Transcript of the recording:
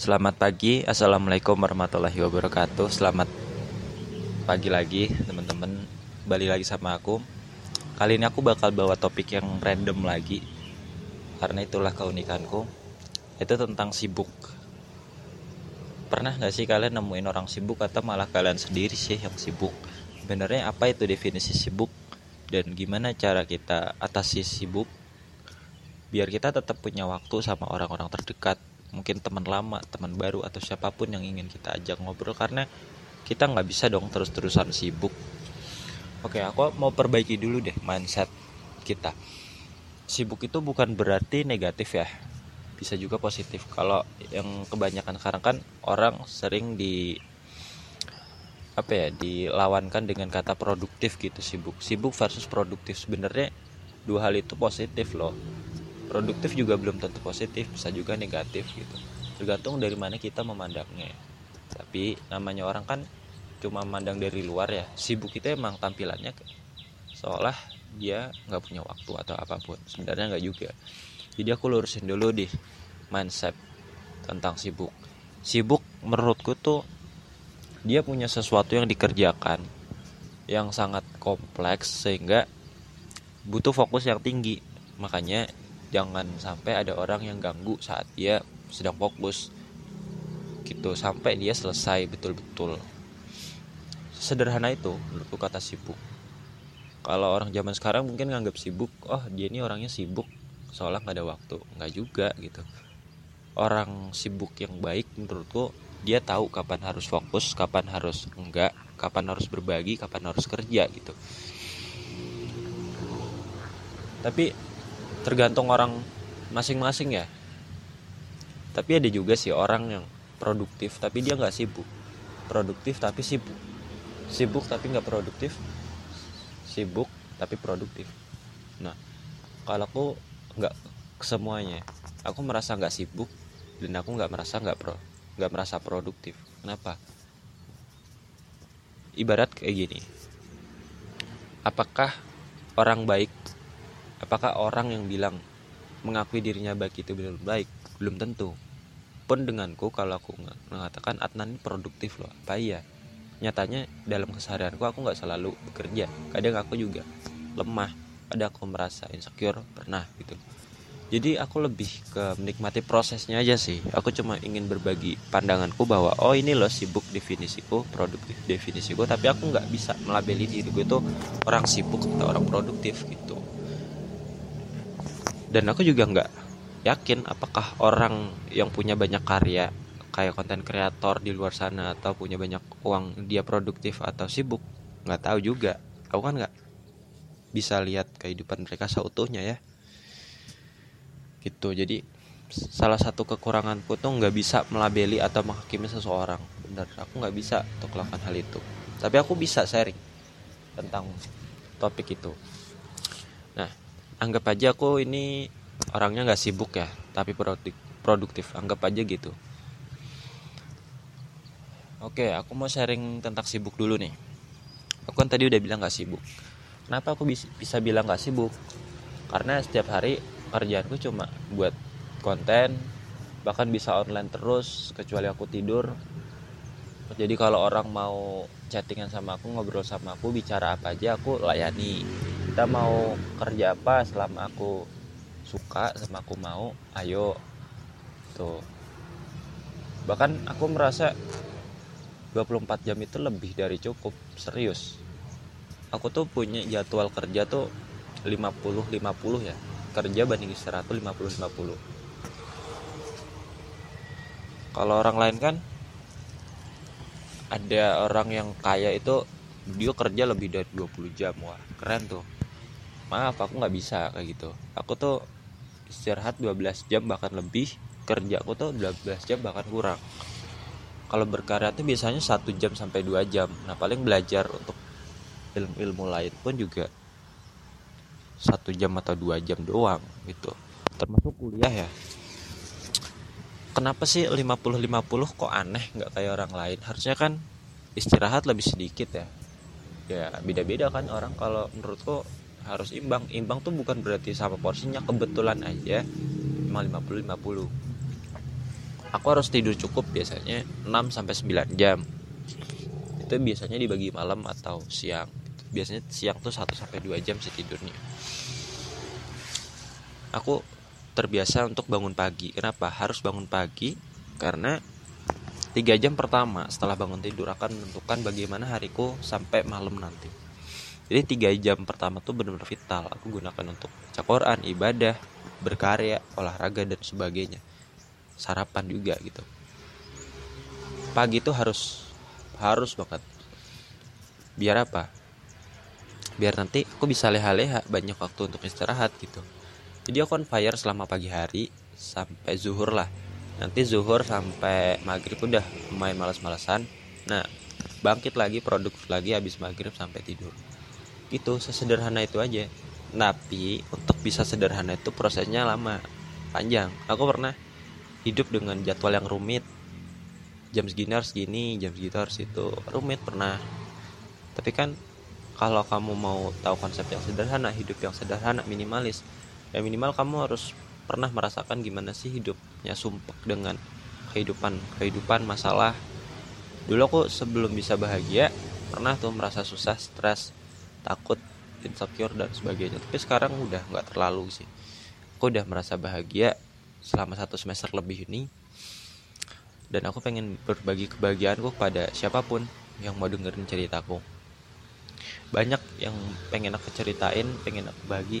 Selamat pagi, assalamualaikum warahmatullahi wabarakatuh. Selamat pagi lagi, teman-teman. Balik lagi sama aku. Kali ini aku bakal bawa topik yang random lagi, karena itulah keunikanku. Itu tentang sibuk. Pernah gak sih kalian nemuin orang sibuk atau malah kalian sendiri sih yang sibuk? Sebenarnya apa itu definisi sibuk dan gimana cara kita atasi sibuk biar kita tetap punya waktu sama orang-orang terdekat mungkin teman lama teman baru atau siapa pun yang ingin kita ajak ngobrol karena kita nggak bisa dong terus-terusan sibuk. Oke aku mau perbaiki dulu deh mindset kita. Sibuk itu bukan berarti negatif ya bisa juga positif. Kalau yang kebanyakan sekarang kan orang sering di apa ya dilawankan dengan kata produktif gitu sibuk. Sibuk versus produktif sebenarnya dua hal itu positif loh produktif juga belum tentu positif bisa juga negatif gitu. Tergantung dari mana kita memandangnya. Tapi namanya orang kan cuma memandang dari luar ya. Sibuk itu emang tampilannya seolah dia nggak punya waktu atau apa pun. Sebenarnya nggak juga. Jadi aku lurusin dulu di mindset tentang sibuk. Sibuk menurutku tuh dia punya sesuatu yang dikerjakan yang sangat kompleks sehingga butuh fokus yang tinggi. Makanya jangan sampai ada orang yang ganggu saat dia sedang fokus. Gitu sampai dia selesai betul-betul. Sederhana itu menurutku kata sibuk. Kalau orang zaman sekarang mungkin nganggap sibuk oh dia ini orangnya sibuk seolah nggak ada waktu. Nggak juga gitu. Orang sibuk yang baik menurutku dia tahu kapan harus fokus kapan harus enggak kapan harus berbagi kapan harus kerja gitu. Tapi tergantung orang masing-masing ya. Tapi ada juga sih orang yang produktif tapi dia nggak sibuk. Produktif tapi sibuk. Sibuk tapi nggak produktif. Sibuk tapi produktif. Nah kalau aku nggak semuanya aku merasa nggak sibuk dan aku nggak merasa nggak pro nggak merasa produktif. Kenapa? Ibarat kayak gini. Apakah orang baik apakah orang yang bilang mengakui dirinya baik itu belum baik? Belum tentu. Pun denganku kalau aku mengatakan Adnan ini produktif loh. Apa iya? Nyatanya dalam keseharianku aku nggak selalu bekerja. Kadang aku juga lemah. Ada aku merasa insecure pernah gitu. Jadi aku lebih ke menikmati prosesnya aja sih. Aku cuma ingin berbagi pandanganku bahwa oh ini loh sibuk definisiku produktif definisiku. Tapi aku nggak bisa melabeli diriku itu orang sibuk atau orang produktif gitu dan aku juga nggak yakin apakah orang yang punya banyak karya kayak konten kreator di luar sana atau punya banyak uang dia produktif atau sibuk nggak tahu juga. Aku kan nggak bisa lihat kehidupan mereka seutuhnya ya. Gitu. Jadi salah satu kekuranganku tuh nggak bisa melabeli atau menghakimi seseorang. Benar aku nggak bisa untuk melakukan hal itu. Tapi aku bisa sharing tentang topik itu. Nah anggap aja aku ini orangnya nggak sibuk ya tapi produktif produktif. Anggap aja gitu. Oke aku mau sharing tentang sibuk dulu nih. Aku kan tadi udah bilang nggak sibuk. Kenapa aku bisa, bilang nggak sibuk? Karena setiap hari kerjaanku cuma buat konten bahkan bisa online terus kecuali aku tidur jadi kalau orang mau chattingan sama aku ngobrol sama aku bicara apa aja aku layani. Kita mau kerja apa selama aku suka sama aku mau ayo. Tuh. Bahkan aku merasa 24 jam itu lebih dari cukup serius. Aku tuh punya jadwal kerja tuh 50 50 ya. Kerja banding istirahat tuh 50 50 kalau orang lain kan ada orang yang kaya itu dia kerja lebih dari 20 jam. Wah keren tuh. Maaf aku nggak bisa kayak gitu. Aku tuh istirahat 12 jam bahkan lebih. Kerja aku tuh 12 jam bahkan kurang. Kalau berkarya tuh biasanya satu jam sampai dua jam. Nah paling belajar untuk ilmu-ilmu lain pun juga satu jam atau dua jam doang gitu. Termasuk kuliah ya kenapa sih 50-50 kok aneh nggak kayak orang lain? Harusnya kan istirahat lebih sedikit ya. Ya beda-beda kan orang. Kalau menurutku harus imbang. Imbang tuh bukan berarti sama porsinya kebetulan aja emang 50 50 aku harus tidur cukup biasanya 6 sampai 9 jam. Itu biasanya dibagi malam atau siang. Biasanya siang tuh 1 sampai 2 jam sih tidurnya. Aku terbiasa untuk bangun pagi. Kenapa? Harus bangun pagi karena tiga jam pertama setelah bangun tidur akan menentukan bagaimana hariku sampai malam nanti. Jadi tiga jam pertama tuh benar-benar vital. Aku gunakan untuk cakoran ibadah berkarya olahraga dan sebagainya. Sarapan juga gitu. Pagi itu harus harus banget. Biar apa? Biar nanti aku bisa leha-leha banyak waktu untuk istirahat gitu jadi aku on fire selama pagi hari sampai zuhur lah. Nanti zuhur sampai maghrib udah main malas-malasan nah bangkit lagi produktif lagi habis maghrib sampai tidur. Itu sesederhana itu aja. Tapi untuk bisa sederhana itu prosesnya lama panjang. Aku pernah hidup dengan jadwal yang rumit. Jam segini harus gini jam segitu harus itu. Rumit pernah. Tapi kan kalau kamu mau tahu konsep yang sederhana hidup yang sederhana minimalis ya minimal kamu harus pernah merasakan gimana sih hidupnya sumpek dengan kehidupan kehidupan masalah. Dulu aku sebelum bisa bahagia pernah tuh merasa susah stres takut insecure dan sebagainya. Tapi sekarang udah nggak terlalu sih. Aku udah merasa bahagia selama satu semester lebih ini. Dan aku pengen berbagi kebahagiaanku kepada siapa pun yang mau dengerin ceritaku. Banyak yang pengen aku ceritain pengen aku bagi